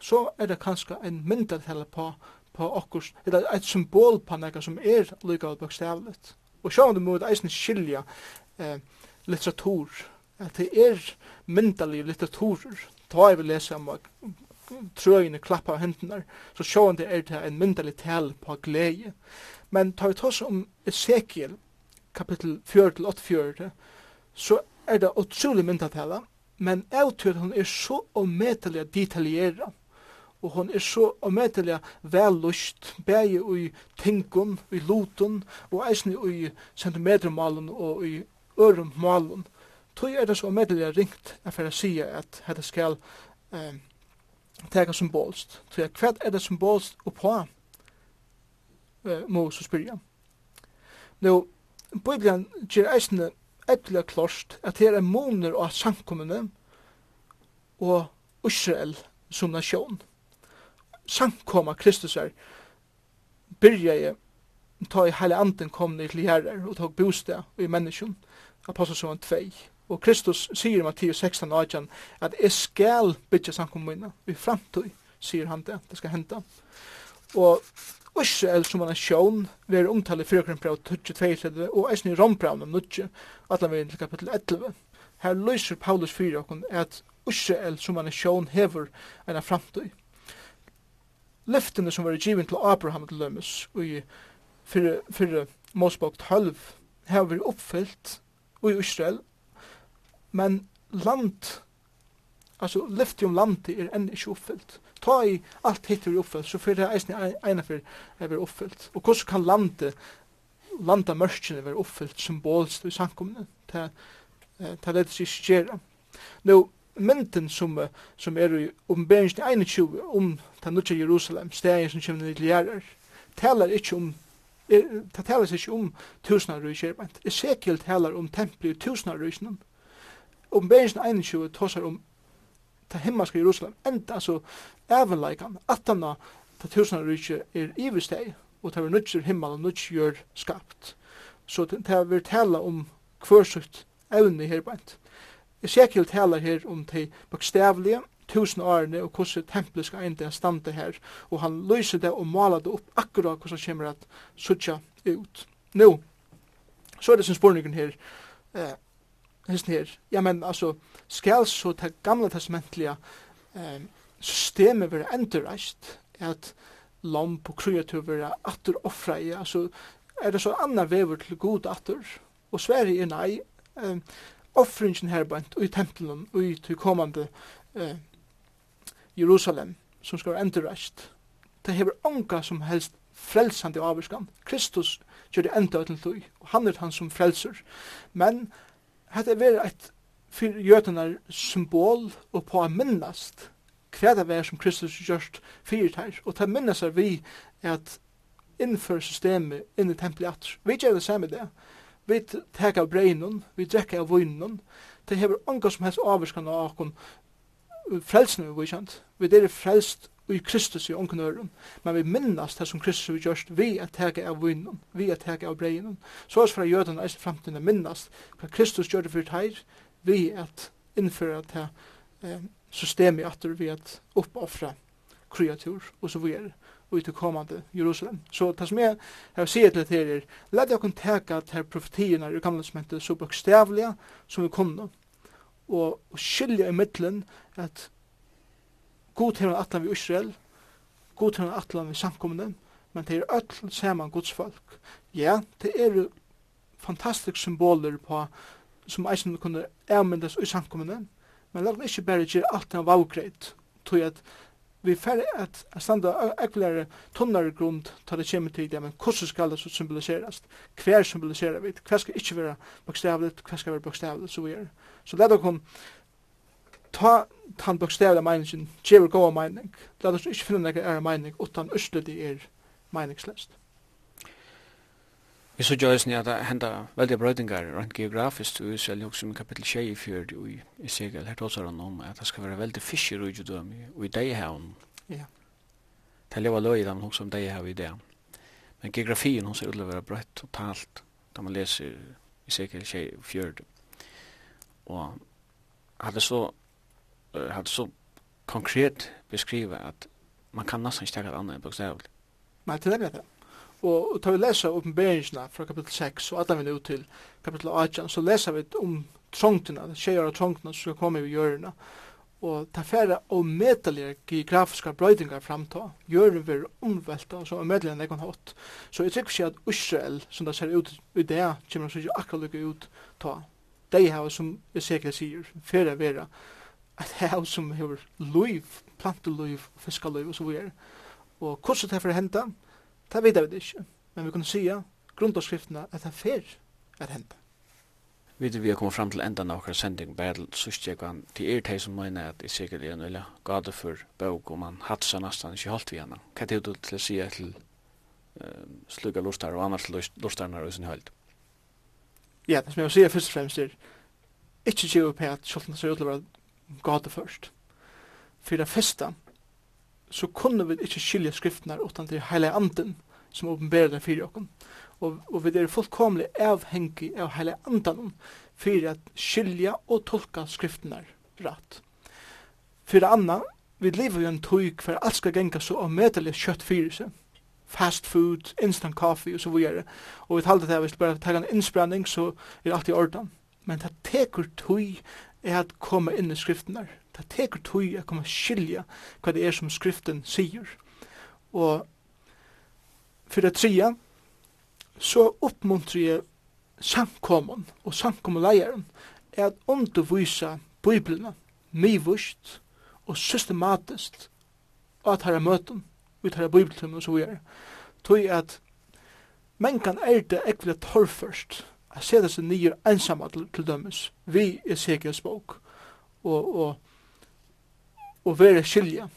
så er det kanskje en myndatelle på på okkurs, eller et symbol på nekka som er lykka og bøkstavlet. Og sjåan du mot eisen skilja eh, litteratur, at det er myndalige litteraturer. Ta jeg vil lese om trøyene klappa av hendene, så sjåan det er det en myndalig tal på glede. Men ta vi tås om Ezekiel, kapittel 4-8-4, så er det utrolig myndatala, men jeg tror at hun er så omedelig detaljeret og hon er så vel vellust, bægi i tingun, i lutun, og eisne i centimetermalen og i ørum malen. Tøy er det så ometelig ringt er for å at dette skal eh, teka symbolst. Tøy er hva er det symbolst oppå, Eh, må så spyrja. Nå, Bibelen gjer eisne etterlig klost at her er moner av sankommene og Israel som nasjon sankoma Kristus er byrjaði ta i heile anden kom nir til herrar og tog bostad i menneskjon apostelsson 2 og Kristus sier i Matteus 16 og 18 at jeg skal bytja sankoma mina i framtøy sier han det, det skal henta og Israel som han er sjån ver omtale i 4 22 og eisen i romprav om 9 atlan verin til kapittel 11 her lyser Paulus 4 at Israel som han er sjån hever enn framtøy lyftene som var givet til Abraham til Lømmes i fyrre fyrir 12 har vært oppfyllt i Israel, men land, altså lyfti om landet er enn ikke oppfyllt. Ta i alt hitt er oppfyllt, så fyrir det eisne eina fyrir er oppfyllt. Og hvordan kan landet, landa mørkene være oppfyllt symbolst i samkomne? Det er det som skjer. Nå, mynden som, som er i omberingsen 21 om den nødja Jerusalem, steg som kommer til gjerrar, talar ikkje om er, Det talas ikkje om tusenarrys er bænt. Ezekiel talar om tempel i tusenarrysen. Om bærinsen 21 tosar om ta himmelska Jerusalem. Enda altså evenleikan, atana ta tusenarrys er ivesteg, og ta var nudger himmel og nudger skapt. Så ta var tala om kvørsut evne her. Ezekiel talar her om te bokstavlige, tusen årene og hvordan tempelet skal enda stande her. Og han løser det og maler det opp akkurat hvordan han kommer at sutja ut. Nå, så er det sin spurningen her, eh, hesten her, ja men altså, skal så det gamle testamentlige eh, systemet være endurreist, at lamp og kreatur være atter offra i, altså, er det så anna vever til god atter? Og Sverige er nei, eh, offringen her bant, og i tempelen, og i til kommande eh, Jerusalem som skal være endurreist. Det hever onka som helst frelsande avvurskan. Kristus gjør det enda til tog, og han er han som frelser. Men hette er et for jøtunar symbol og på å minnast hva det er som Kristus gjørst fyrt her, og det minnast er vi at innfør systemet inn i tempelet atter. Vi gjør det samme det. Vi tek av breinen, vi drekker av vinnun, det hever onka som helst avvurskan av okon frelsene vi kjent. Vi er frelst i Kristus i ånken Men vi minnast det som Kristus vi gjørst vi er tega av vinnon, vi er tega av breinen. Så oss fra jødene eisen fremtiden minnast hva Kristus gjør det for teir, vi er innføra det eh, systemet atter vi er uppoffra kreatur og så vi er ut til kommande Jerusalem. Så det som jeg har sier til dere er, let kunne teka til profetierne i gamle som så bokstavlige som vi kunne, og skilja i middelen at god til atlan vi Israel, god til atlan vi samkommende, men det er öll saman Guds folk. Ja, det er fantastisk symboler på som eisen kunne avmyndas i samkommende, men lagt ikke bare gjøre alt den valgreit, tog at vi færre at standa ekvelare tunnare grund ta det kjemme til det, men hvordan skal det så symboliserast? Hver symboliserar vi? Hver skal ikkje være bokstavligt, hver skal være bokstavligt, så vi er. Så let okkom ta tan bokstavlige meiningen, gjever gåa meining, let oss ikkje finne nekka er meining, utan østlig er meiningslest. Vi så gjør ni at det hender veldig brøydingar rent geografisk i Israel, også med kapittel 6 i fjord i Segel. her tåser han om at det skal være veldig fischer i judøm og i deihavn. Ja. Det er lever løy i dem, hos om deihav i det. Men geografien hos er utlevera brøyt totalt, da man leser i Segel 6 i fjord. Og hadde så, hadde så konkret beskriva at man kan nesten ikke takka det andre enn bokstavlig. Nei, til det vet jeg. Og tar vi lesa oppenberingsna fra kapittel 6 og alla vi nu til kapittel 8, så lesa vi om trångtina, tjejer av trångtina som skal komme i hjørna. Og ta færa og medelige geografiske brøydingar framta. Hjørna vil omvelta, og så er medelige nekon hatt. Så jeg tykker at Israel, som det ser ut i det, kommer så ikke akkurat lukka ut ta. De her som jeg sikkert sier, færa vera, at her som hever loiv, planteloiv, fiskaløiv og så videre. Og hvordan det er for å hente, Det vet vi ikke, men vi kunne sige grundavskriftene at det er fer at hente. Vi vet vi har kommet fram til enda av hver sending, bare til sørste jeg kan til er teg som mener at jeg sikkert er nøyla gade for bøk, og man hatt seg nesten ikke holdt vi henne. Hva er det du til å si til uh, slugga lustar og annars lustarnar og sin høyld? Ja, det som jeg vil si først og fremst er, ikke gjør på at skjolten ser ut til å være gade først. For det første, så kunne vi ikke skilja skriftene utan til heilige anden som åpenberer det fyrir okken. Og, og vi er fullkomlig avhengig av heilige anden fyrir at skilja og tolka skriftene rett. Fyrir anna, vi lever jo en tøyk for alt skal genga så avmedelig kjøtt fyrir seg fast food, instant coffee og så videre. Og vi talte det at hvis du bare tar en innsprenning så er det alltid i orden. Men det tekur tøy er at komme inn i skriftene Det teker tøy å komme skilja hva det er som skriften sier. Og for det tredje, så oppmuntrer jeg samkommun og samkommeleieren er at undervisa Bibelen mivust og systematisk at herre møten ut herre bibeltum og så videre. Tøy at men kan er det ekvile torrførst a seta seg nyer ensamma til, til dømes vi er Ezekiels bok og, og og være skilja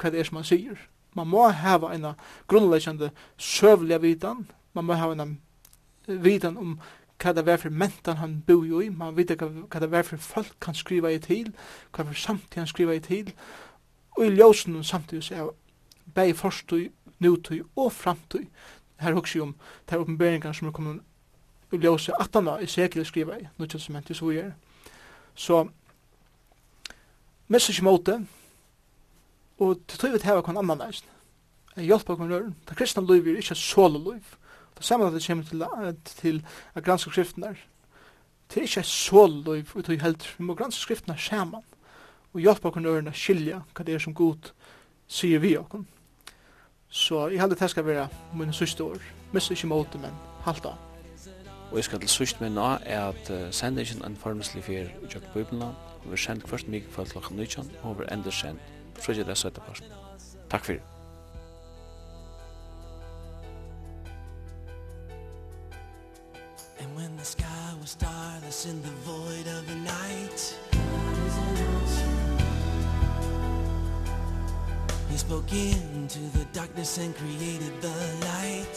hva det er som man sier. Man må hava en grunnleggjande søvliga vitan, man må hava en vitan om hva det er for mentan han bor jo i, man vet hva det er for folk han skriva i til, hva for samtid han skriva i til, og i ljósen samtidig så er bei forstøy, nutøy og framtøy. Her hugsi om de oppenberingar som er kommet i ljóse 18 i sekre skriva i, nu tjens som så vi er. Så mest ikke måte, og til tog vi til hava kon annan næst. Jeg hjelper kon røren. Det kristne liv er ikke solo liv. Det samme at det kommer til, til at granske skriften der. Det er ikke solo liv vi tog helt. Vi må granske skriften der saman. Og hjelper kon røren å skilja hva det er som god sier vi okon. Så jeg heldig det skal være mine siste år. Mest ikke måte, men halta. Og jeg skal til sørst minna er at uh, sendingen en formelslig fyrir Jøk Bibelna Vi er sendt først mye kvart klokken 19, og vi er enda sendt frugget det søtte først. Takk for det. And when the sky was starless in the void of the night He spoke into the darkness and created the light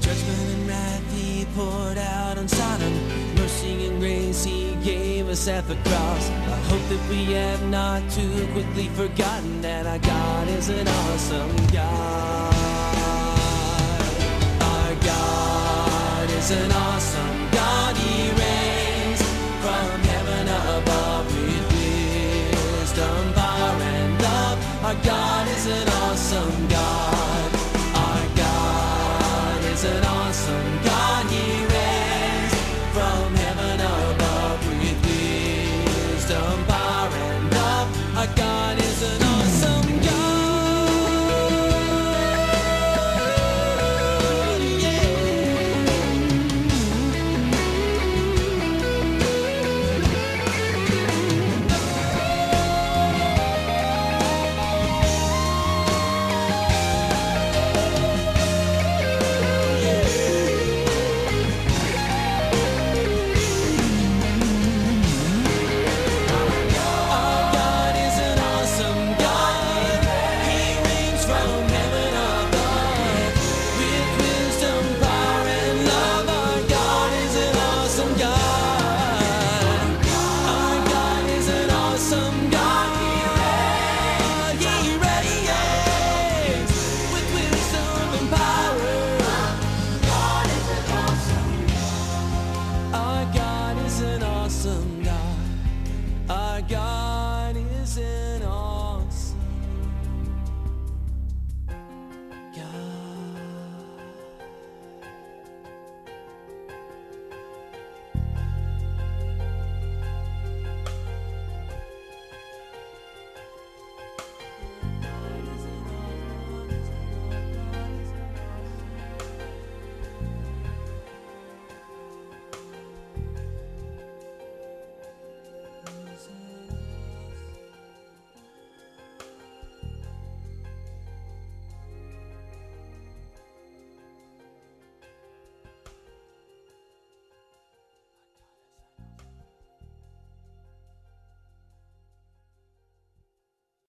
Judgment and wrath poured out on Sodom Mercy and grace he gave us at the cross. I hope that we have not too quickly forgotten That our God is an awesome God. Our God is an awesome God. He reigns from heaven above With wisdom, power and love. Our God